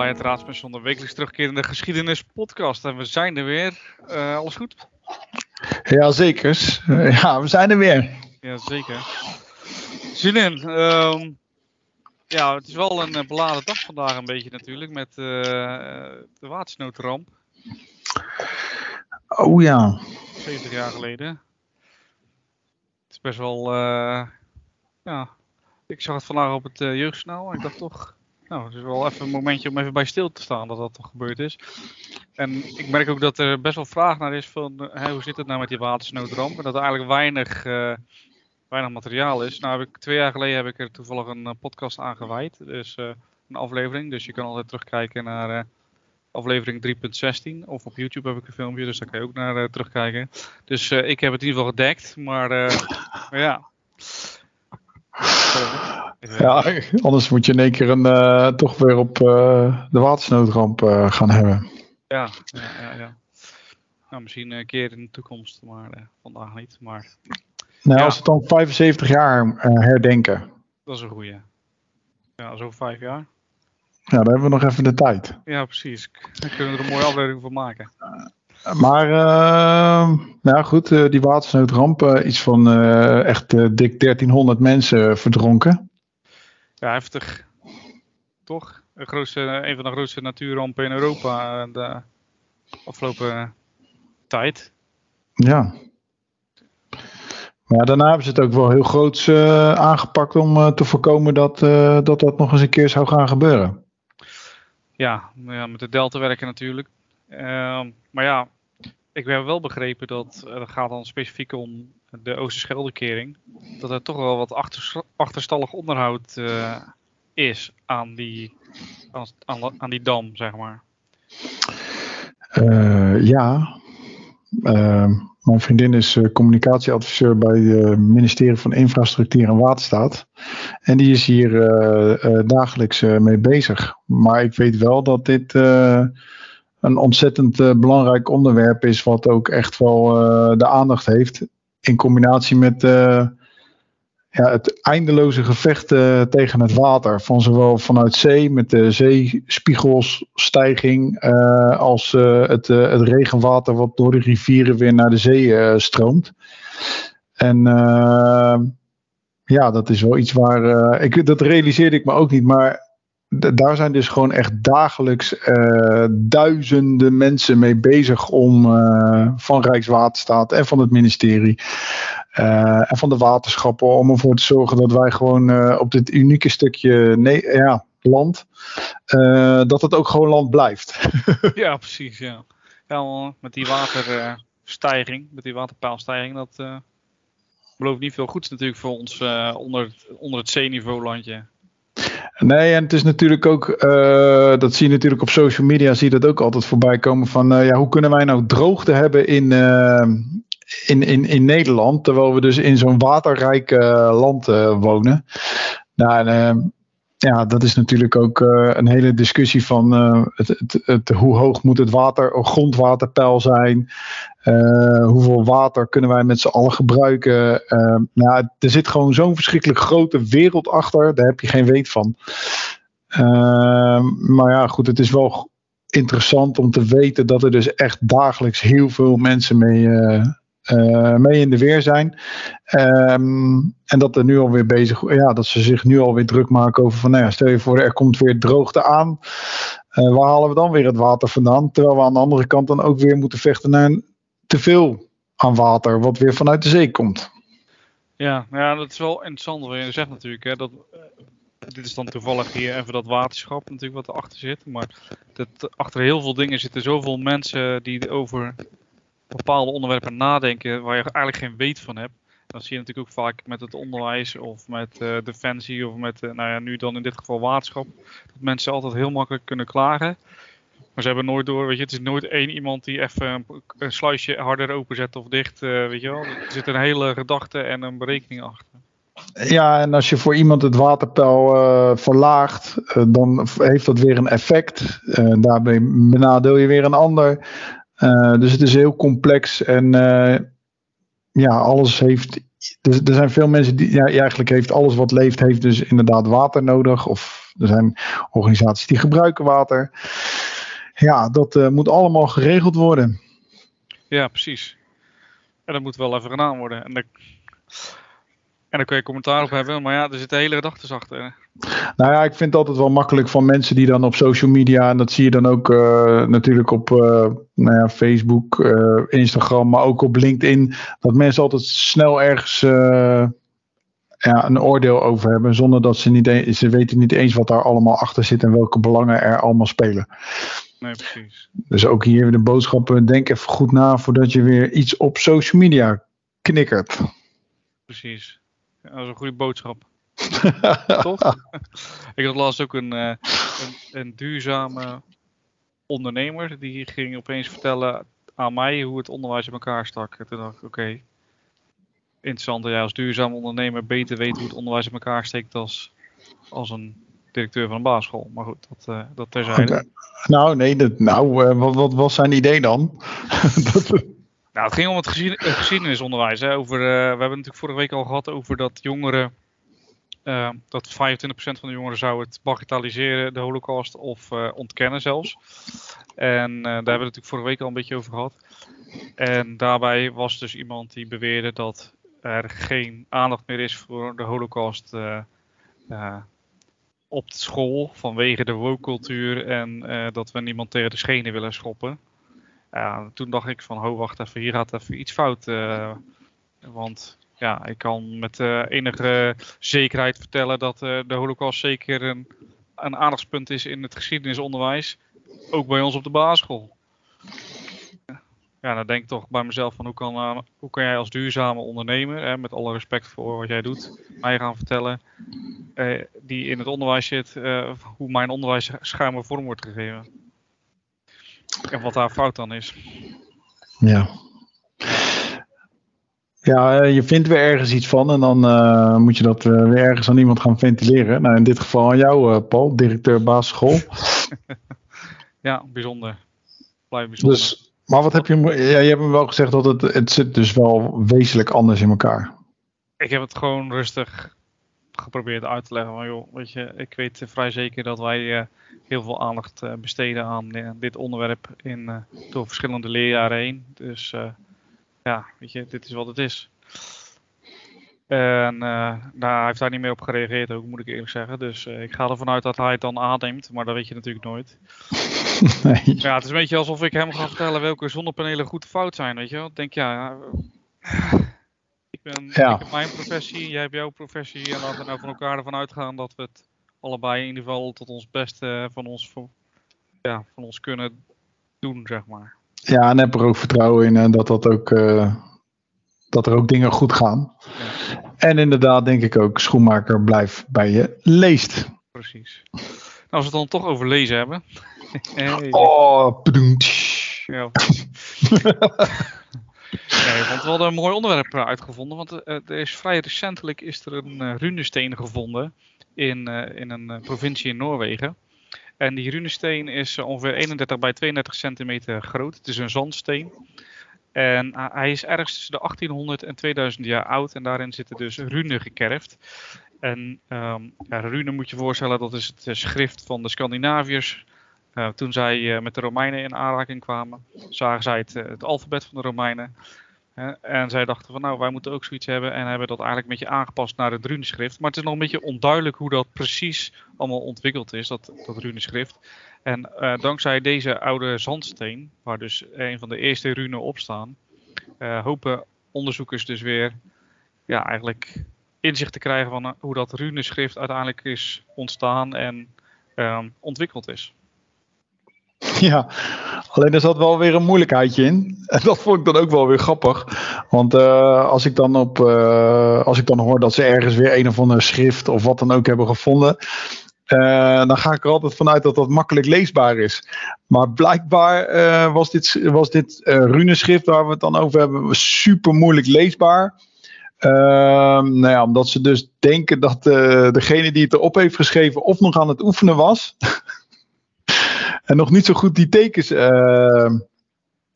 bij het Raadspension, de wekelijks terugkerende geschiedenispodcast. En we zijn er weer. Uh, alles goed? Ja, zeker. Uh, ja, we zijn er weer. Ja, zeker. Julien, um, ja, het is wel een beladen dag vandaag een beetje natuurlijk met uh, de watersnoodramp. Oh ja. 70 jaar geleden. Het is best wel, ja, ik zag het vandaag op het jeugdsnel en ik dacht toch, nou, het is wel even een momentje om even bij stil te staan dat dat toch gebeurd is. En ik merk ook dat er best wel vraag naar is van hè, hoe zit het nou met die watersnoodramp? En dat er eigenlijk weinig, uh, weinig materiaal is. Nou, heb ik, twee jaar geleden heb ik er toevallig een uh, podcast aan gewijd. Dus een aflevering. Dus je kan altijd terugkijken naar aflevering 3.16. Of op YouTube heb ik een filmpje, dus daar kan je ook naar terugkijken. Dus ik heb het in ieder geval gedekt. Maar, maar ja. Ja, anders moet je in één keer een, uh, toch weer op uh, de watersnoodramp uh, gaan hebben. Ja, ja, ja. ja. Nou, misschien een keer in de toekomst, maar vandaag niet. Maar, nou, ja. als we het dan 75 jaar herdenken. Dat is een goeie. Ja, zo vijf jaar. Ja, dan hebben we nog even de tijd. Ja, precies. Dan kunnen we er een mooie aflevering van maken. Maar, uh, nou goed, uh, die watersnoodramp, uh, iets van echt dik 1300 mensen verdronken. Ja, heftig. Toch? Grootste, een van de grootste natuurrampen in Europa de afgelopen tijd. Ja. Maar daarna hebben ze het ook wel heel groots aangepakt om te voorkomen dat, dat dat nog eens een keer zou gaan gebeuren. Ja, ja met de delta werken natuurlijk. Uh, maar ja, ik heb wel begrepen dat het gaat dan specifiek om de Oosterscheldekering. Dat er toch wel wat achterstallig onderhoud uh, is aan die, aan, aan, die dam, zeg maar. Uh, ja. Uh, mijn vriendin is communicatieadviseur bij het ministerie van Infrastructuur en Waterstaat. En die is hier dagelijks mee bezig. Maar ik weet wel dat dit een ontzettend belangrijk onderwerp is, wat ook echt wel de aandacht heeft. In combinatie met uh, ja, het eindeloze gevecht tegen het water. Van zowel vanuit zee, met de zeespiegelstijging, als het, het regenwater wat door de rivieren weer naar de zee stroomt. En ja, dat is wel iets waar. ik, dat realiseerde ik me ook niet, maar daar zijn dus gewoon echt dagelijks uh, duizenden mensen mee bezig om uh, van Rijkswaterstaat en van het ministerie uh, en van de waterschappen om ervoor te zorgen dat wij gewoon op dit unieke stukje nee, ja, land, dat het ook gewoon land blijft. ja, precies. Ja. ja met die waterstijging, met die waterpaalstijging, dat belooft niet veel goeds natuurlijk voor ons onder, onder het zeeniveau landje. Nee, en het is natuurlijk ook, uh, dat zie je natuurlijk op social media, zie je dat ook altijd voorbij komen van, uh, ja, hoe kunnen wij nou droogte hebben in, uh, in, in, in Nederland, terwijl we dus in zo'n waterrijk land wonen. Nou, en, ja, dat is natuurlijk ook een hele discussie van het, het, het, hoe hoog moet het water, grondwaterpeil zijn. Hoeveel water kunnen wij met z'n allen gebruiken? Nou, er zit gewoon zo'n verschrikkelijk grote wereld achter. Daar heb je geen weet van. Maar ja, goed, het is wel interessant om te weten dat er dus echt dagelijks heel veel mensen mee, mee in de weer zijn. Ehm, en dat er nu alweer bezig, ja, dat ze zich nu alweer druk maken over van, nou ja, stel je voor, er komt weer droogte aan. waar halen we dan weer het water vandaan? Terwijl we aan de andere kant dan ook weer moeten vechten naar te veel aan water, wat weer vanuit de zee komt. Ja, ja dat is wel interessant wat je zegt natuurlijk. Hè, dat, uh, dit is dan toevallig hier even dat waterschap natuurlijk wat erachter zit. Maar dat, achter heel veel dingen zitten zoveel mensen die over bepaalde onderwerpen nadenken waar je eigenlijk geen weet van hebt. Dat zie je natuurlijk ook vaak met het onderwijs of met uh, defensie of met, uh, nou ja, nu dan in dit geval waterschap. Dat mensen altijd heel makkelijk kunnen klagen. Maar ze hebben nooit door, weet je, het is nooit één iemand die even een, sluisje harder openzet of dicht, uh, weet je wel. Er zit een hele gedachte en een berekening achter. Ja, en als je voor iemand het waterpeil uh, verlaagt, uh, dan heeft dat weer een effect. daarbij benadeel je weer een ander. Dus het is heel complex en ja, alles heeft. Er, zijn veel mensen die ja, eigenlijk heeft alles wat leeft, heeft dus inderdaad water nodig. Of Er zijn organisaties die gebruiken water. Ja, dat uh, moet allemaal geregeld worden. Ja, precies. En dat moet wel even gedaan worden. En, de, en daar kun je commentaar op hebben, maar ja, er zitten hele gedachten achter. Nou ja, ik vind het altijd wel makkelijk van mensen die dan op social media, en dat zie je dan ook uh, natuurlijk op uh, nou ja, Facebook, uh, Instagram, maar ook op LinkedIn, dat mensen altijd snel ergens ja, een oordeel over hebben, zonder dat ze niet, e ze weten niet eens wat daar allemaal achter zit en welke belangen er allemaal spelen. Nee, precies. Dus ook hier de boodschappen, denk even goed na voordat je weer iets op social media knikkert. Precies. Dat is een goede boodschap. Toch? ik had laatst ook een, een, een, duurzame ondernemer. Die ging opeens vertellen aan mij hoe het onderwijs in elkaar stak. En toen dacht ik, oké. Okay, interessant dat jij als duurzaam ondernemer beter weet hoe het onderwijs in elkaar steekt als, als een directeur van een basisschool. Maar goed, dat, uh, dat terzijde. Nou, nee, dat, nou, uh, wat, wat was zijn idee dan? dat, nou, het ging om het geschiedenisonderwijs. Hè. Over, uh, we hebben natuurlijk vorige week al gehad over dat jongeren uh, dat 25% van de jongeren zou het bagatelliseren, de holocaust, of uh, ontkennen zelfs. En daar hebben we het natuurlijk vorige week al een beetje over gehad. En daarbij was dus iemand die beweerde dat er geen aandacht meer is voor de holocaust op de school vanwege de woke-cultuur en dat we niemand tegen de schenen willen schoppen. Toen dacht ik van, ho wacht even, hier gaat even iets fout. want ja, ik kan met uh, enige zekerheid vertellen dat uh, de holocaust zeker een, een aandachtspunt is in het geschiedenisonderwijs. Ook bij ons op de basisschool. Ja, dan denk ik toch bij mezelf van hoe kan, hoe kan jij als duurzame ondernemer, hè, met alle respect voor wat jij doet, mij gaan vertellen, die in het onderwijs zit, hoe mijn onderwijs schuime vorm wordt gegeven. En wat daar fout dan is. Ja, ja, eh, je vindt weer ergens iets van en dan uh, moet je dat uh, weer ergens aan iemand gaan ventileren. Nou, in dit geval aan jou, uh, Paul, directeur basisschool. ja, bijzonder. Blijf bijzonder. Dus, maar wat heb je, ja, je hebt me wel gezegd dat het, het zit dus wel wezenlijk anders in elkaar. Ik heb het gewoon rustig geprobeerd uit te leggen. Van, joh, weet je, ik weet vrij zeker dat wij heel veel aandacht besteden aan dit onderwerp in, door verschillende leerjaren heen. Dus ja, weet je, dit is wat het is. En uh, nou, hij heeft daar niet meer op gereageerd ook, moet ik eerlijk zeggen. Dus uh, ik ga ervan uit dat hij het dan aanneemt, maar dat weet je natuurlijk nooit. Nee. Ja, het is een beetje alsof ik hem ga vertellen welke zonnepanelen goed fout zijn, weet je wel. Ik denk, ja, ik, ben, ja. ik heb mijn professie, jij hebt jouw professie. En laten we nou van elkaar ervan uitgaan dat we het allebei in ieder geval tot ons beste van ons, ja, van ons kunnen doen, zeg maar. Ja, en heb er ook vertrouwen in en dat, dat, ook, uh, dat er ook dingen goed gaan. Ja. En inderdaad denk ik ook, schoenmaker, blijf bij je leest. Precies. Nou, als we het dan toch over lezen hebben. hey. Oh, bedoemd. Ja. Nee, want we hadden een mooi onderwerp uitgevonden. Want uh, er is vrij recentelijk is er een runesteen gevonden in, in een provincie in Noorwegen. En die runesteen is ongeveer 31 bij 32 centimeter groot. Het is een zandsteen. En hij is ergens tussen de 1800 en 2000 jaar oud. En daarin zitten dus runen gekerfd. En um, ja, runen moet je voorstellen, dat is het schrift van de Scandinaviërs. Uh, toen zij uh, met de Romeinen in aanraking kwamen, zagen zij het, uh, het alfabet van de Romeinen. En zij dachten van nou, wij moeten ook zoiets hebben en hebben dat eigenlijk een beetje aangepast naar het runeschrift. Maar het is nog een beetje onduidelijk hoe dat precies allemaal ontwikkeld is, dat, dat runeschrift. En uh, dankzij deze oude zandsteen, waar dus een van de eerste runen op staan, hopen onderzoekers dus weer ja, eigenlijk inzicht te krijgen van hoe dat runeschrift uiteindelijk is ontstaan en um, ontwikkeld is. Ja, alleen er zat wel weer een moeilijkheidje in. En dat vond ik dan ook wel weer grappig. Want uh, als, ik dan op, uh, als ik dan hoor dat ze ergens weer een of ander schrift of wat dan ook hebben gevonden. Uh, dan ga ik er altijd vanuit dat dat makkelijk leesbaar is. Maar blijkbaar was dit, was dit runeschrift waar we het dan over hebben super moeilijk leesbaar. nou ja, omdat ze dus denken dat degene die het erop heeft geschreven of nog aan het oefenen was. en nog niet zo goed die tekens. Uh,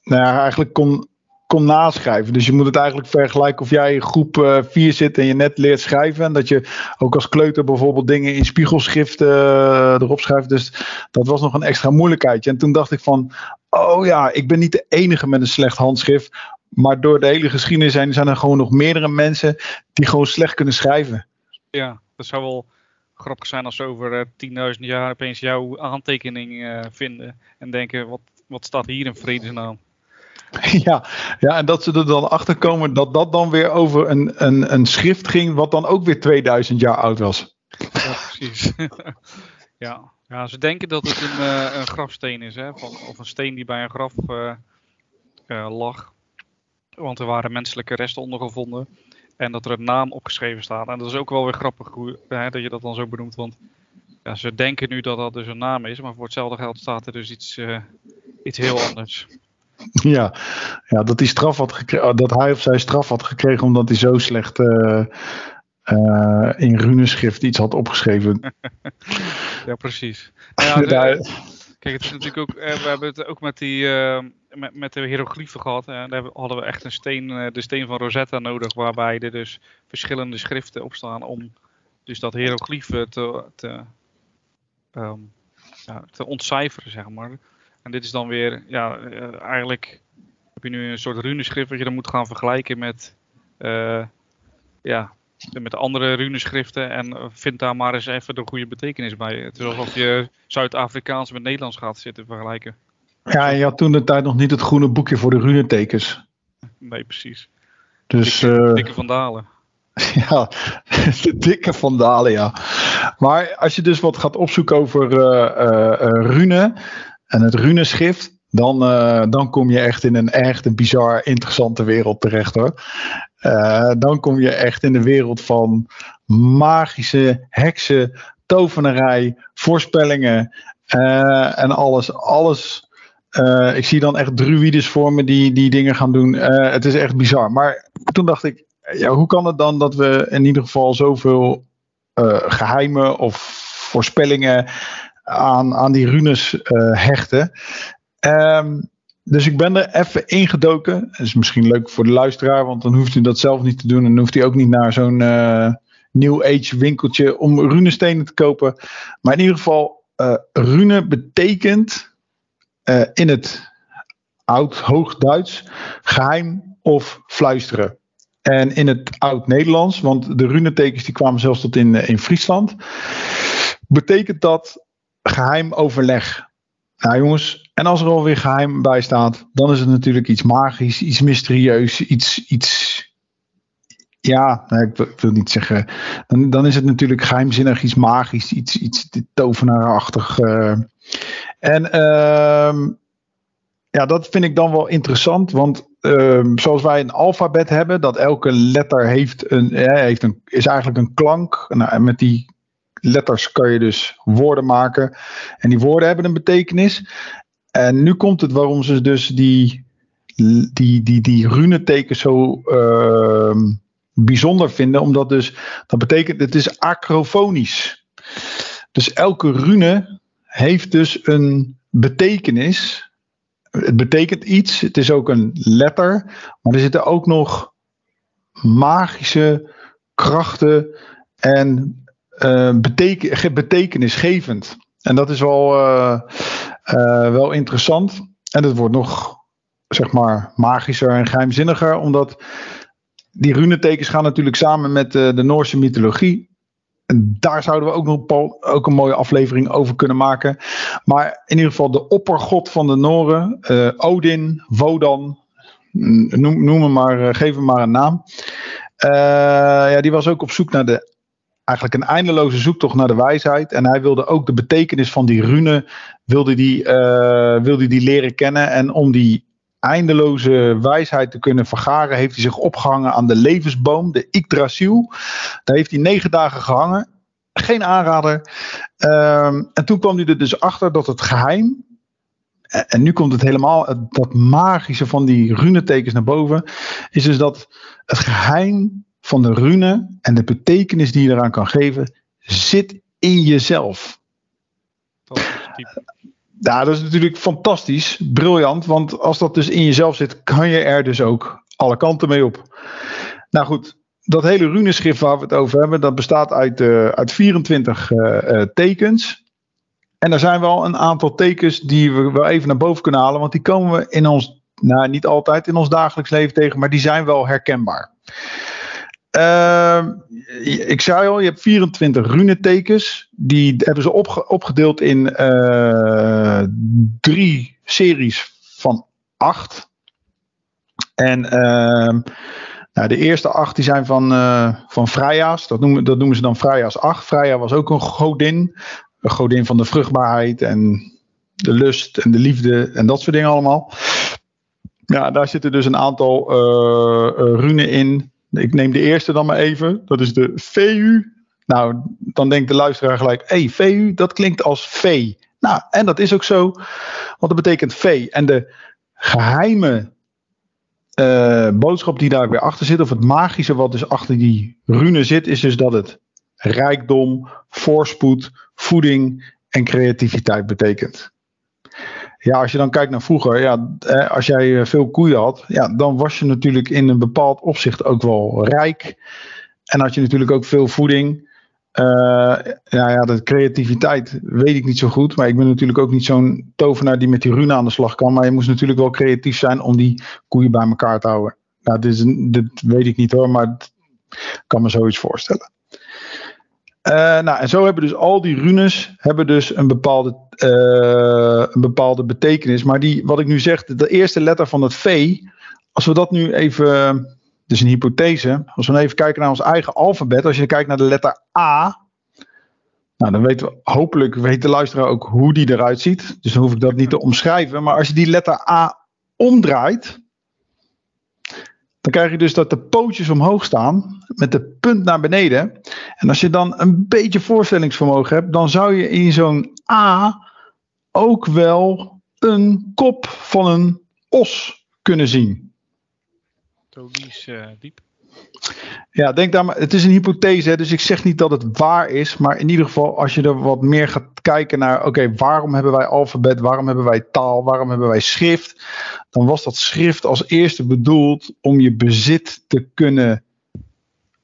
nou eigenlijk kon, kon naschrijven. Dus je moet het eigenlijk vergelijken of jij in groep 4 zit en je net leert schrijven. En dat je ook als kleuter bijvoorbeeld dingen in spiegelschrift erop schrijft. Dus dat was nog een extra moeilijkheidje. En toen dacht ik van, oh ja, ik ben niet de enige met een slecht handschrift. Maar door de hele geschiedenis zijn, zijn er gewoon nog meerdere mensen die gewoon slecht kunnen schrijven. Ja, dat zou wel grappig zijn als ze over 10.000 jaar opeens jouw aantekening vinden. En denken, wat, wat staat hier in vredesnaam? Ja, ja, en dat ze er dan achter komen dat dat dan weer over een, een, een schrift ging, wat dan ook weer 2000 jaar oud was. Ja, precies. ja. ja, ze denken dat het een, uh, een grafsteen is, hè? Van, of een steen die bij een graf uh, uh, lag. Want er waren menselijke resten onder gevonden. En dat er een naam opgeschreven staat. En dat is ook wel weer grappig hoe, hè, dat je dat dan zo benoemt. Want ja, ze denken nu dat dat dus een naam is. Maar voor hetzelfde geld staat er dus iets, iets heel anders. Ja, ja dat, hij straf had gekregen, dat hij of zij straf had gekregen omdat hij zo slecht uh, uh, in runeschrift iets had opgeschreven. ja, precies. Nou ja, kijk, het is natuurlijk ook, eh, we hebben het ook met, die, met, met de hieroglyphen gehad. Hè. Daar hadden we echt een steen, de steen van Rosetta nodig, waarbij er dus verschillende schriften op staan om dus dat hieroglyphen te, te, te ontcijferen, zeg maar. En dit is dan weer, ja, uh, eigenlijk heb je nu een soort runeschrift wat je dan moet gaan vergelijken met, uh, ja, met andere runeschriften. En vind daar maar eens even de goede betekenis bij. Het is alsof je Zuid-Afrikaans met Nederlands gaat zitten vergelijken. Ja, je had toen de tijd nog niet het groene boekje voor de runetekens. Nee, precies. Dus, dikke, uh, dikke vandalen. Ja, de dikke vandalen, ja. Maar als je dus wat gaat opzoeken over uh, rune, en het runeschrift, dan, dan kom je echt in een echt een bizar interessante wereld terecht hoor. Dan kom je echt in de wereld van magische heksen, tovenarij, voorspellingen en alles. Alles. Ik zie dan echt druides voor me die, die dingen gaan doen. het is echt bizar. Maar toen dacht ik, ja, hoe kan het dan dat we in ieder geval zoveel geheimen of voorspellingen aan, aan die runes hechten. Um, dus ik ben er even ingedoken. Dat is misschien leuk voor de luisteraar, want dan hoeft u dat zelf niet te doen. En dan hoeft u ook niet naar zo'n New Age winkeltje om runestenen te kopen. Maar in ieder geval, rune betekent in het oud-hoogduits geheim of fluisteren. En in het oud-Nederlands, want de runetekens die kwamen zelfs tot in, in Friesland, betekent dat geheim overleg. Nou jongens, en als er alweer geheim bij staat, dan is het natuurlijk iets magisch, iets mysterieus, iets, iets ja, ik wil niet zeggen, dan, dan is het natuurlijk geheimzinnig, iets magisch, iets, iets tovenaarachtig. Uh. En uh, ja, dat vind ik dan wel interessant, want uh, zoals wij een alfabet hebben, dat elke letter heeft een, heeft een, is eigenlijk een klank. Nou, met die letters kan je dus woorden maken. En die woorden hebben een betekenis. En nu komt het waarom ze dus die, die, die, die runetekens zo uh, bijzonder vinden. Omdat dus, dat betekent, het is acrofonisch. Dus elke rune heeft dus een betekenis. Het betekent iets, het is ook een letter. Maar er zitten ook nog magische krachten en beteken, betekenisgevend. En dat is wel, uh, uh, wel interessant. En het wordt nog, zeg maar, magischer en geheimzinniger, omdat die runetekens gaan natuurlijk samen met de Noorse mythologie. En daar zouden we ook nog ook een mooie aflevering over kunnen maken. Maar in ieder geval de oppergod van de Noren, Odin, Wodan, noem, noem hem maar, geef hem maar een naam. ja, die was ook op zoek naar de eigenlijk een eindeloze zoektocht naar de wijsheid. En hij wilde ook de betekenis van die rune wilde die, wilde die leren kennen. En om die eindeloze wijsheid te kunnen vergaren, heeft hij zich opgehangen aan de levensboom, de Yggdrasil. Daar heeft hij negen dagen gehangen. Geen aanrader. Um, en toen kwam hij er dus achter dat het geheim. En nu komt het helemaal, dat magische van die runetekens naar boven. Is dus dat het geheim van de rune en de betekenis die je eraan kan geven, zit in jezelf. Ja, dat is natuurlijk fantastisch, briljant. Want als dat dus in jezelf zit, kan je er dus ook alle kanten mee op. Nou goed, dat hele runeschrift waar we het over hebben, dat bestaat uit, uh, uit 24 uh, uh, tekens. En er zijn wel een aantal tekens die we wel even naar boven kunnen halen, want die komen we in ons, nou niet altijd in ons dagelijks leven tegen, maar die zijn wel herkenbaar. Uh, ik zei al, je hebt 24 runetekens. Die hebben ze opge opgedeeld in uh, drie series van acht. En uh, nou, de eerste acht die zijn van, uh, van Freya's. Dat noemen, dat noemen ze dan Freya's 8. Freya was ook een godin. Een godin van de vruchtbaarheid en de lust en de liefde en dat soort dingen allemaal. Ja, daar zitten dus een aantal runen in ik neem de eerste dan maar even. Dat is de VU. Nou, dan denkt de luisteraar gelijk: hé, hey, VU, dat klinkt als V. Nou, en dat is ook zo, want dat betekent V. En de geheime uh, boodschap die daar weer achter zit, of het magische wat dus achter die rune zit, is dus dat het rijkdom, voorspoed, voeding en creativiteit betekent. Ja, als je dan kijkt naar vroeger, ja, als jij eh, veel koeien had, ja, dan was je natuurlijk in een bepaald opzicht ook wel rijk. En had je natuurlijk ook veel voeding. Ja, ja, de creativiteit weet ik niet zo goed. Maar ik ben natuurlijk ook niet zo'n tovenaar die met die rune aan de slag kan. Maar je moest natuurlijk wel creatief zijn om die koeien bij elkaar te houden. Nou, is, dit weet ik niet hoor, maar ik kan me zoiets voorstellen. Uh, nou, en zo hebben dus al die runes hebben dus een bepaalde, uh, een bepaalde betekenis. Maar die, wat ik nu zeg, de, de, eerste letter van het V, als we dat nu even, dus een hypothese, als we even kijken naar ons eigen alfabet, als je kijkt naar de letter A, nou, dan weten we, hopelijk weet de luisteraar ook hoe die eruit ziet. Dus dan hoef ik dat niet te omschrijven. Maar als je die letter A omdraait, dan krijg je dus dat de pootjes omhoog staan met de punt naar beneden. En als je dan een beetje voorstellingsvermogen hebt, dan zou je in zo'n A ook wel een kop van een os kunnen zien. Logisch uh, diep. Ja, denk daar maar. Het is een hypothese, dus ik zeg niet dat het waar is. Maar in ieder geval, als je er wat meer gaat kijken naar. Oké, waarom hebben wij alfabet? Waarom hebben wij taal? Waarom hebben wij schrift? Dan was dat schrift als eerste bedoeld om je bezit te kunnen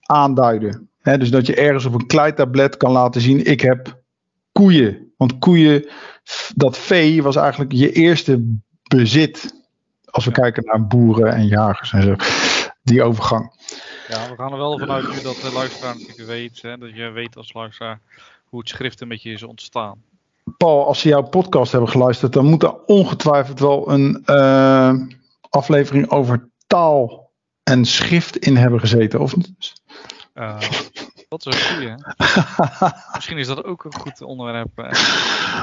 aanduiden. Dus dat je ergens op een kleitablet kan laten zien: ik heb koeien. Want koeien, dat vee was eigenlijk je eerste bezit. Als we kijken naar boeren en jagers en zo. Die overgang. Ja, we gaan er wel vanuit nu dat de luisteraar natuurlijk weet, hè, dat je weet als luisteraar hoe het schrift een beetje is ontstaan. Paul, als ze jouw podcast hebben geluisterd, dan moet er ongetwijfeld wel een uh, aflevering over taal en schrift in hebben gezeten, of niet? Uh, dat is een goeie. Misschien is dat ook een goed onderwerp uh,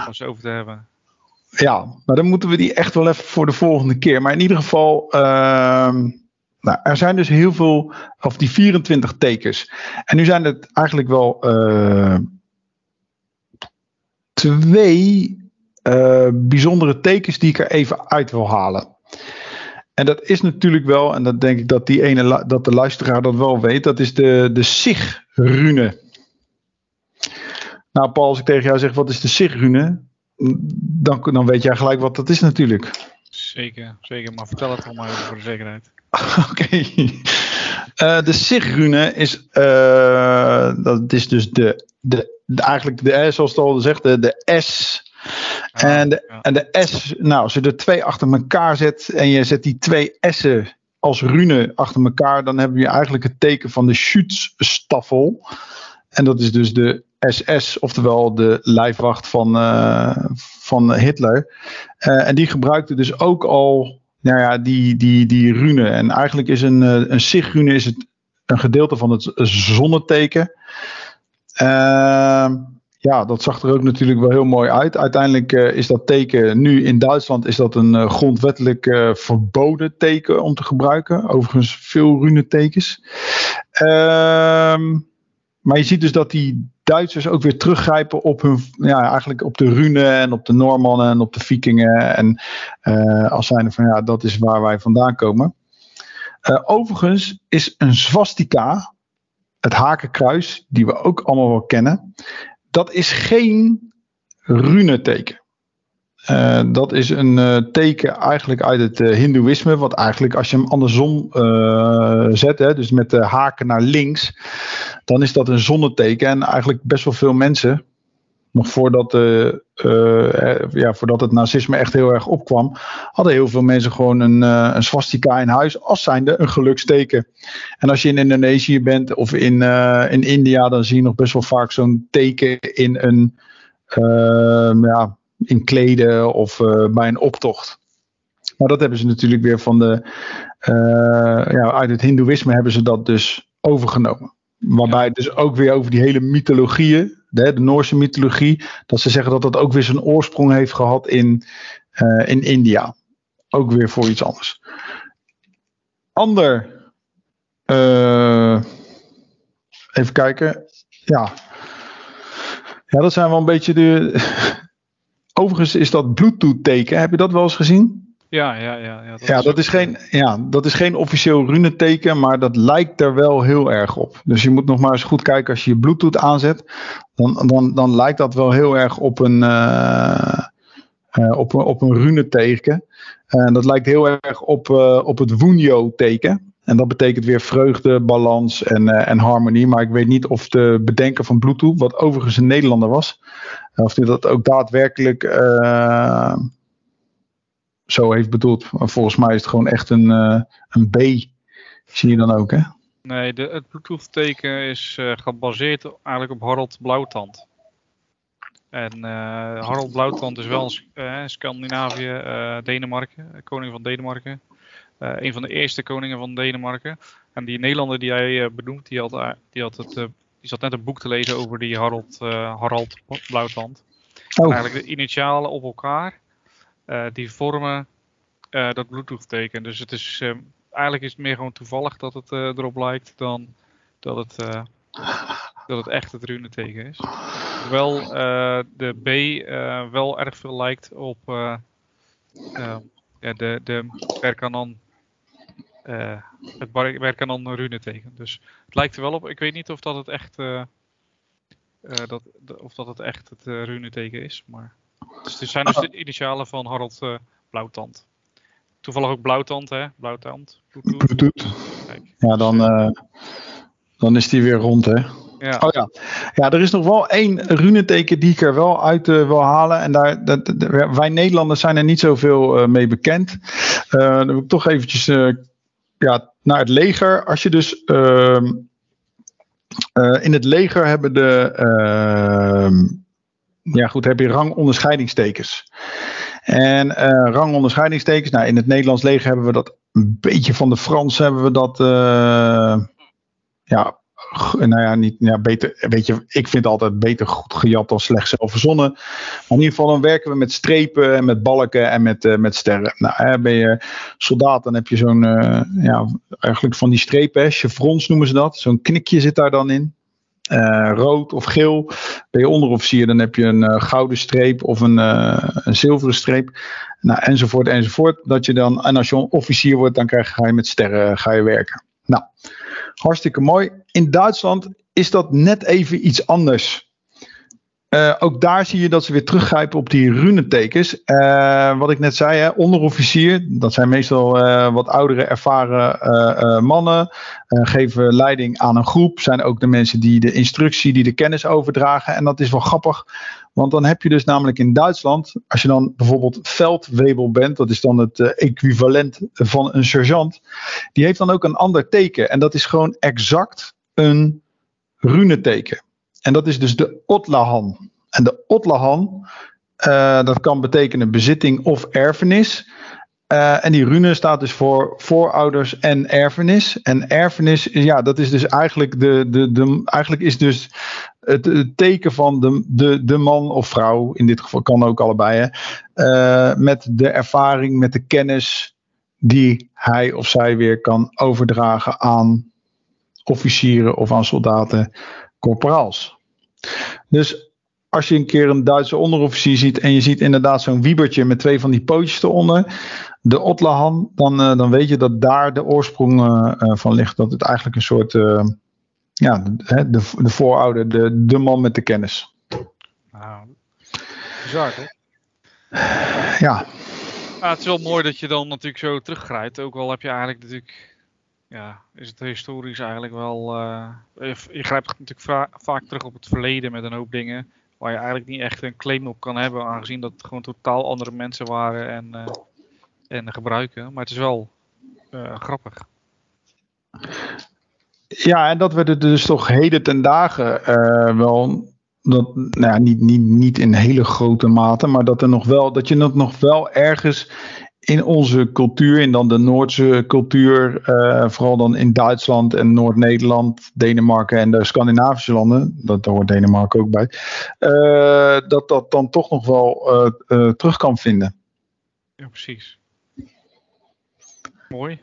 om eens over te hebben. Ja, maar dan moeten we die echt wel even voor de volgende keer. Maar in ieder geval, ehm, nou, er zijn dus heel veel, of die 24 tekens. En nu zijn het eigenlijk wel twee uh, bijzondere tekens die ik er even uit wil halen. En dat is natuurlijk wel, en dat denk ik dat, die ene, dat de luisteraar dat wel weet, dat is de, de Sig-rune. Nou, Paul, als ik tegen jou zeg: wat is de Sig-rune? Dan, dan weet jij gelijk wat dat is, natuurlijk. Zeker, zeker. Maar vertel het allemaal even voor de zekerheid. Oké. Okay. Uh, de Sig-rune is, uh, dat is dus de, de, eigenlijk de, zoals het al zegt, de, de S. En, de, ja. en de S, nou, als je er twee achter elkaar zet en je zet die twee S'en als rune achter elkaar, dan heb je eigenlijk het teken van de Schutzstaffel. En dat is dus de SS, oftewel de lijfwacht van, uh, van Hitler. Uh, en die gebruikte dus ook al nou ja, die, die, die rune. En eigenlijk is een, eh, een sig-rune is het een gedeelte van het zonneteken. Uh, ja, dat zag er ook natuurlijk wel heel mooi uit. Uiteindelijk uh, is dat teken nu in Duitsland is dat een uh, grondwettelijk uh, verboden teken om te gebruiken. Overigens veel runetekens. Ehm, maar je ziet dus dat die Duitsers ook weer teruggrijpen op hun, ja, eigenlijk op de Rune en op de Noormannen en op de Vikingen. En als zijnde van ja, dat is waar wij vandaan komen. Overigens is een swastika, het hakenkruis, die we ook allemaal wel kennen, dat is geen runeteken. Uh, dat is een uh, teken eigenlijk uit het uh, Hindoeïsme. Wat eigenlijk als je hem andersom zet, hè, dus met de haken naar links, dan is dat een zonneteken. En eigenlijk best wel veel mensen, nog voordat, ja, voordat het nazisme echt heel erg opkwam, hadden heel veel mensen gewoon een, een swastika in huis als zijnde een geluksteken. En als je in Indonesië bent of in, in India, dan zie je nog best wel vaak zo'n teken in een. ja, in kleden of uh, bij een optocht. Maar dat hebben ze natuurlijk weer van de. Uh, ja, uit het Hindoeïsme hebben ze dat dus overgenomen. Waarbij het dus ook weer over die hele mythologieën, de, de Noorse mythologie, dat ze zeggen dat dat ook weer zijn oorsprong heeft gehad in, uh, in India. Ook weer voor iets anders. Ander. even kijken. Ja. Ja, dat zijn wel een beetje de, Overigens is dat Bluetooth-teken. Heb je dat wel eens gezien? Ja, ja, ja. Ja, dat, ja, is, dat is, geen, ja, dat is geen officieel runeteken, maar dat lijkt er wel heel erg op. Dus je moet nog maar eens goed kijken als je je Bluetooth aanzet. Dan, dan, dan lijkt dat wel heel erg op een, uh, uh, op, op een runeteken. En dat lijkt heel erg op, uh, op het Wunjo-teken. En dat betekent weer vreugde, balans en, en harmonie. Maar ik weet niet of de bedenker van Bluetooth, wat overigens een Nederlander was, of hij dat ook daadwerkelijk zo heeft bedoeld. Maar volgens mij is het gewoon echt een, uh, een B. Zie je dan ook, hè? Nee, de, het Bluetooth-teken is uh, gebaseerd eigenlijk op Harold Blauwtand. En Harold Blauwtand is wel een Scandinavië, Denemarken, koning van Denemarken. een van de eerste koningen van Denemarken. En die Nederlander die hij benoemt, die had, die had het die zat net een boek te lezen over die Harold, uh, Harald Blauwtand. Oh. Eigenlijk de initialen op elkaar, uh, die vormen uh, dat Bluetooth-teken. Dus het is, eigenlijk is het meer gewoon toevallig dat het erop lijkt dan dat het, dat het echt het runeteken is. Hoewel de B wel erg veel lijkt op ja, de, de Perkanan uh, het werken aan rune tegen. Dus het lijkt er wel op. Ik weet niet of dat het echt, dat, of dat het, echt het rune teken is. Maar dus het zijn dus de initialen van Harold Blauwtand. Toevallig ook Blauwtand, hè? Blauwtand. Ja, dan, dan is die weer rond, hè? Ja. Oh ja. ja, er is nog wel één runeteken die ik er wel uit uh, wil halen. En daar, dat, wij Nederlanders zijn er niet zoveel uh, mee bekend. Uh, dan wil ik toch eventjes ja, naar het leger. Als je dus. Uh, uh, in het leger hebben de. Ja, goed, heb je rangonderscheidingstekens. En uh, rangonderscheidingstekens. Nou, in het Nederlands leger hebben we dat een beetje van de Fransen hebben we dat. Uh, ja, nou ja, niet, ja, beter, weet je, ik vind altijd beter goed gejat dan slecht zelf verzonnen. Maar in ieder geval dan werken we met strepen en met balken en met, uh, met sterren. Nou, hè, ben je soldaat, dan heb je zo'n, ja, eigenlijk van die strepen, chevrons noemen ze dat. Zo'n knikje zit daar dan in. Uh, rood of geel. Ben je onderofficier, dan heb je een gouden streep of een, een zilveren streep. Nou, enzovoort, enzovoort. Dat je dan, en als je officier wordt, dan krijg, ga je met sterren ga je werken. Nou, hartstikke mooi. In Duitsland is dat net even iets anders. Uh, ook daar zie je dat ze weer teruggrijpen op die runetekens. Uh, wat ik net zei, hè, onderofficier, dat zijn meestal uh, wat oudere, ervaren mannen. geven leiding aan een groep. Zijn ook de mensen die de instructie, die de kennis overdragen. En dat is wel grappig, want dan heb je dus namelijk in Duitsland, als je dan bijvoorbeeld veldwebel bent, dat is dan het equivalent van een sergeant. Die heeft dan ook een ander teken. En dat is gewoon exact een runeteken. En dat is dus de Otlahan. En de Otlahan, uh, dat kan betekenen bezitting of erfenis. Uh, en die rune staat dus voor voorouders en erfenis. En erfenis, ja, dat is dus eigenlijk de, de, de eigenlijk is dus het, teken van de, de, de man of vrouw, in dit geval kan ook allebei, uh, met de ervaring, met de kennis die hij of zij weer kan overdragen aan officieren of aan soldaten, corporaals. Dus als je een keer een Duitse onderofficier ziet en je ziet inderdaad zo'n wiebertje met twee van die pootjes eronder, de Otlahan, dan, uh, dan weet je dat daar de oorsprong uh, van ligt. Dat het eigenlijk een soort, uh, ja, de, de, de voorouder, de, de man met de kennis. Nou, bizar hè? ja. ja. Het is wel mooi dat je dan natuurlijk zo teruggrijpt. Ook al heb je eigenlijk natuurlijk ja, is het historisch eigenlijk wel. Uh, je, grijpt natuurlijk vaak terug op het verleden met een hoop dingen. Waar je eigenlijk niet echt een claim op kan hebben, aangezien dat het gewoon totaal andere mensen waren en, uh, en gebruiken. Maar het is wel uh, grappig. Ja, en dat we er dus toch heden ten dagen wel. Dat, nou ja, niet, niet, niet in hele grote mate, maar dat er nog wel, dat je het nog wel ergens in onze cultuur, in dan de Noordse cultuur, uh, vooral dan in Duitsland en Noord-Nederland, Denemarken en de Scandinavische landen, dat, daar hoort Denemarken ook bij, uh, dat dat dan toch nog wel uh, terug kan vinden. Ja, precies. Mooi.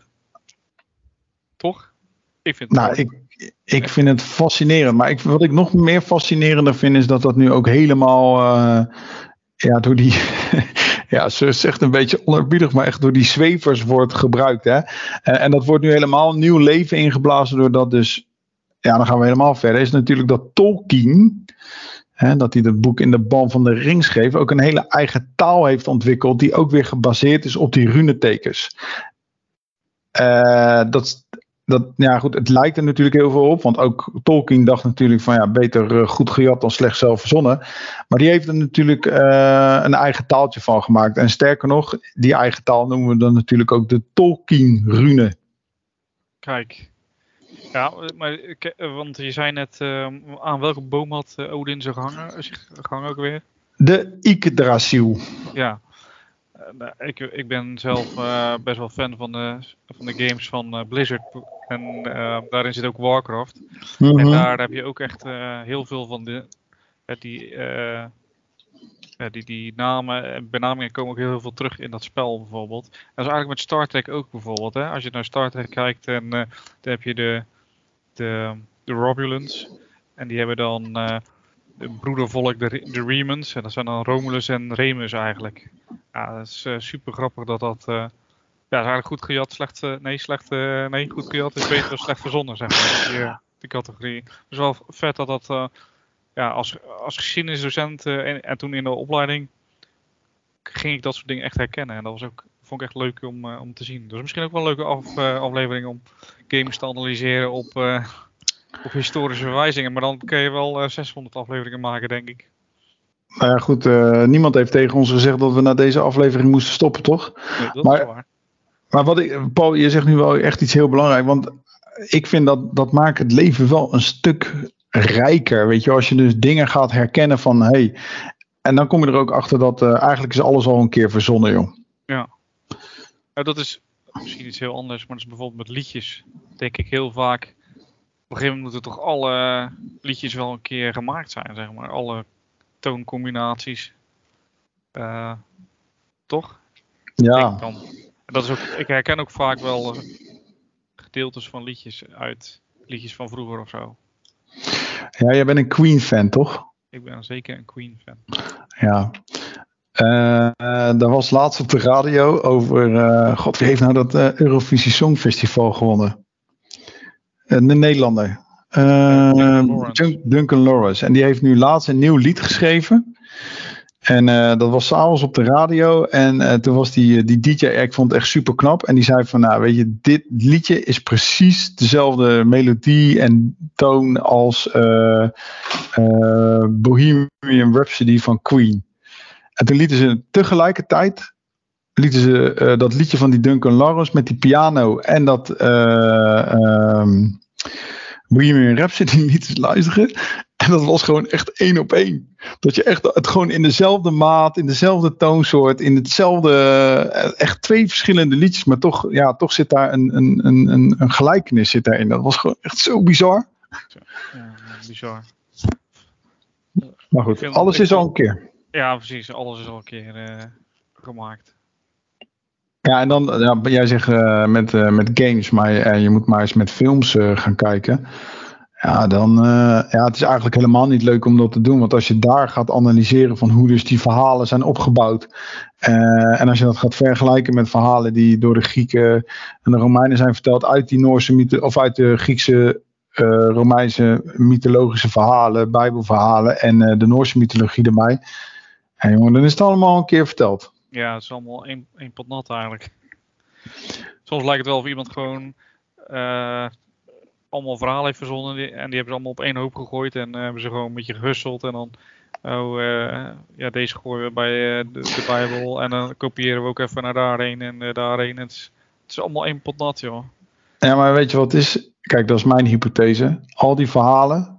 Toch? Ik vind het nou, ik, ik vind het fascinerend. Maar ik, wat ik nog meer fascinerender vind, is dat dat nu ook helemaal ja, door die ja, ze zegt een beetje onerbiedig, maar echt door die zwevers wordt gebruikt. Hè? En, en dat wordt nu helemaal nieuw leven ingeblazen doordat dus, ja, dan gaan we helemaal verder, is natuurlijk dat Tolkien, dat hij het boek in de ban van de ring schreef, ook een hele eigen taal heeft ontwikkeld, die ook weer gebaseerd is op die runetekens. Uh, dat, dat, ja goed, het lijkt er natuurlijk heel veel op. Want ook Tolkien dacht natuurlijk van ja, beter uh, goed gejat dan slecht zelf verzonnen. Maar die heeft er natuurlijk uh, een eigen taaltje van gemaakt. En sterker nog, die eigen taal noemen we dan natuurlijk ook de Tolkien-rune. Kijk. Ja, maar want je zei net, uh, aan welke boom had Odin zich gehangen, zich gehangen ook weer? De Yggdrasil. Ja, ik, ik ben zelf uh, best wel fan van de, van de games van uh, Blizzard. En uh, daarin zit ook Warcraft. Mm -hmm. En daar heb je ook echt heel veel van de, die, die, die namen en benamingen komen ook heel veel terug in dat spel bijvoorbeeld. Dat is eigenlijk met Star Trek ook bijvoorbeeld. Hè? Als je naar Star Trek kijkt, en, dan heb je de, de, de Romulans. En die hebben dan de broedervolk, de, de. En dat zijn dan Romulus en Remus eigenlijk. Ja, dat is uh, super grappig dat dat... Uh, ja, is eigenlijk goed gejat, slecht... Uh, nee, slecht... nee, goed gejat is beter dan slecht verzonnen, zeg maar. Die, die categorie. Dus wel vet dat dat... ja, als, als geschiedenisdocent en, en toen in de opleiding... ging ik dat soort dingen echt herkennen. En dat was ook, vond ik echt leuk om, om te zien. Dus misschien ook wel een leuke af, aflevering om games te analyseren op op historische verwijzingen. Maar dan kun je wel uh, 600 afleveringen maken, denk ik. Nou ja, goed. Uh, niemand heeft tegen ons gezegd dat we na deze aflevering moesten stoppen, toch? Nee, dat maar, is waar. Maar wat ik, Paul, je zegt nu wel echt iets heel belangrijks. Want ik vind dat dat maakt het leven wel een stuk rijker. Weet je, als je dus dingen gaat herkennen van hé. Hey, en dan kom je er ook achter dat uh, eigenlijk is alles al een keer verzonnen, joh. Ja. Nou, dat is misschien iets heel anders, maar dat is bijvoorbeeld met liedjes. Denk ik heel vaak een gegeven moment moeten toch alle liedjes wel een keer gemaakt zijn, zeg maar. Alle tooncombinaties. Uh, toch? Ja. Dan. Dat is ook, ik herken ook vaak wel uh, gedeeltes van liedjes uit liedjes van vroeger of zo. Ja, jij bent een Queen-fan, toch? Ik ben zeker een Queen-fan. Ja. Uh, was laatst op de radio over. God, wie heeft nou dat Eurovisie Songfestival gewonnen? Eh, een Nederlander. Uh, Duncan Lawrence. En die heeft nu laatst een nieuw lied geschreven. En uh, dat was s'avonds op de radio. En uh, toen was die, die DJ, ik vond het echt super knap. En die zei van, nou weet je, dit liedje is precies dezelfde melodie en toon als uh, Bohemian Rhapsody van Queen. En toen lieten ze tegelijkertijd lieten ze uh, dat liedje van die Duncan Lawrence met die piano en dat uh, um, Bohemian Rhapsody lieten luisteren. En dat was gewoon echt één op één. Dat je echt het gewoon in dezelfde maat, in dezelfde toonsoort, in hetzelfde, echt twee verschillende liedjes, maar toch, ja, toch zit daar een, een, een, een gelijkenis zit daarin. Dat was gewoon echt zo bizar. Ja, bizar. Maar goed, alles is al een keer. Ja, precies. Alles is al een keer uh, gemaakt. Ja, en dan, ja, jij zegt uh, met, uh, met games, maar uh, je moet maar eens met films gaan kijken. Ja, dan, ja, het is eigenlijk helemaal niet leuk om dat te doen. Want als je daar gaat analyseren van hoe dus die verhalen zijn opgebouwd. en als je dat gaat vergelijken met verhalen die door de Grieken en de Romeinen zijn verteld uit die Noorse mythe, of uit de Griekse, Romeinse mythologische verhalen, Bijbelverhalen en de Noorse mythologie erbij Ja, jongen, dan is het allemaal een keer verteld. Ja, het is allemaal één, één pot nat eigenlijk. Soms lijkt het wel of iemand gewoon eh, allemaal verhalen heeft verzonnen en die hebben ze allemaal op één hoop gegooid en eh, hebben ze gewoon een beetje gehusteld en dan oh eh, ja deze gooien we bij de, de Bijbel en dan kopiëren we ook even naar daarheen en daarheen. Het is, allemaal één pot nat joh. Ja, maar weet je wat is? Kijk, dat is mijn hypothese. Al die verhalen,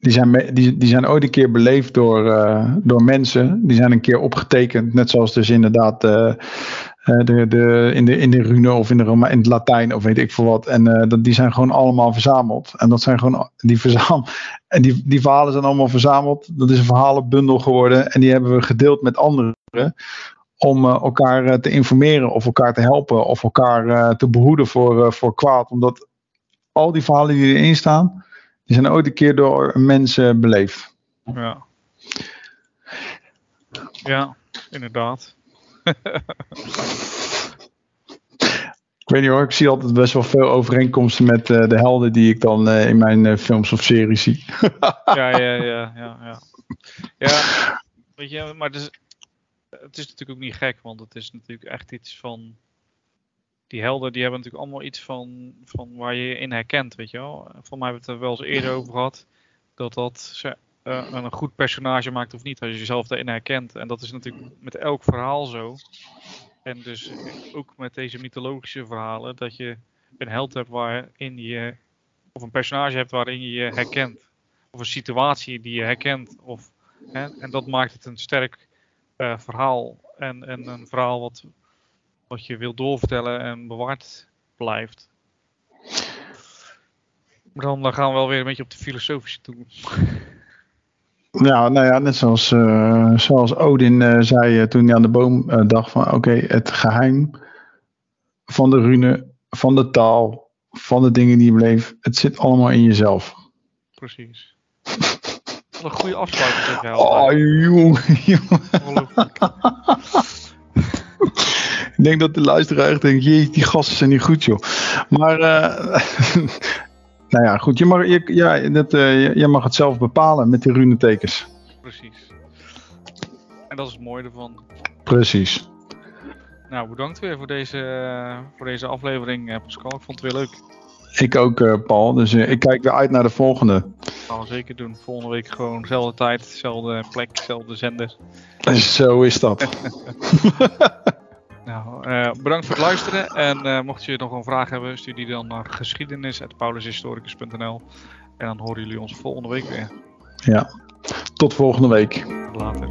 die zijn, die, die zijn ooit een keer beleefd door, eh, door mensen. Die zijn een keer opgetekend, net zoals dus inderdaad eh, eh, de, de, in, de, in de rune of in, de Roma, in het Latijn of weet ik veel wat. En dat, die zijn gewoon allemaal verzameld. En dat zijn gewoon, die, verzam, en die, die verhalen zijn allemaal verzameld. Dat is een verhalenbundel geworden en die hebben we gedeeld met anderen om elkaar te informeren of elkaar te helpen of elkaar te behoeden voor, voor kwaad. Omdat al die verhalen die erin staan, die zijn ooit een keer door mensen beleefd. Ja. Ja, inderdaad. Ik weet niet hoor, ik zie altijd best wel veel overeenkomsten met eh, de helden die ik dan eh, in mijn eh, films of series zie. Ja, ja, ja, ja, ja. Ja, weet je, maar het is, het is natuurlijk ook niet gek, want het is natuurlijk echt iets van. Die helden die hebben natuurlijk allemaal iets van, van waar je je in herkent, weet je wel. Voor mij hebben we het er wel eens eerder over gehad. Dat dat eh, een goed personage maakt of niet, als je jezelf erin herkent. En dat is natuurlijk met elk verhaal zo. En dus ook met deze mythologische verhalen, dat je een held hebt waarin je, of een personage hebt waarin je je herkent of een situatie die je herkent. Of, hè, en dat maakt het een sterk eh, verhaal. En, en een verhaal wat, wat je wil doorvertellen en bewaard blijft. Maar dan, gaan we wel weer een beetje op de filosofische toe. Ja, nou ja, net zoals, eh, zoals Odin eh, zei eh, toen hij aan de boom dacht van oké, het geheim van de rune, van de taal, van de dingen die je beleeft, het zit allemaal in jezelf. Precies. Wat een goede afsluiting Oh. Ongelooflijk. Ik denk dat de luisteraar echt denkt, jee, die gasten zijn niet goed, joh. Maar, eh, nou ja, goed, je mag, je, ja, dat, eh, je- mag het zelf bepalen met die runetekens. Precies. En dat is het mooie ervan. Precies. Nou, bedankt weer voor deze, eh, voor deze aflevering, Pascal. Ik vond het weer leuk. Ik ook, Paul. Dus ik kijk weer uit naar de volgende. Dat gaan we zeker doen. Volgende week gewoon dezelfde tijd, dezelfde plek, dezelfde zender. Zo is dat. Nou, eh, bedankt voor het luisteren. En eh, mocht je nog een vraag hebben, stuur die dan naar geschiedenis.paulushistoricus.nl. En dan horen jullie ons volgende week weer. Ja, tot volgende week. Later.